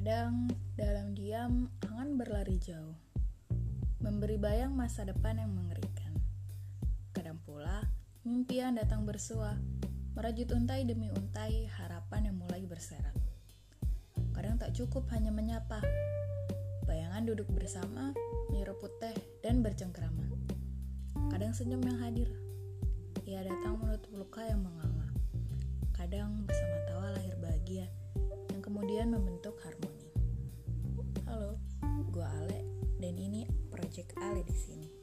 Kadang dalam diam angan berlari jauh, memberi bayang masa depan yang mengerikan. Kadang pula mimpi yang datang bersua, merajut untai demi untai harapan yang mulai berserat. Kadang tak cukup hanya menyapa, bayangan duduk bersama, menyeruput teh dan bercengkrama. Kadang senyum yang hadir, ia datang menutup luka yang menganga. Kadang bersama tawa lahir bahagia yang kemudian membentuk harmoni. Project Ale di sini.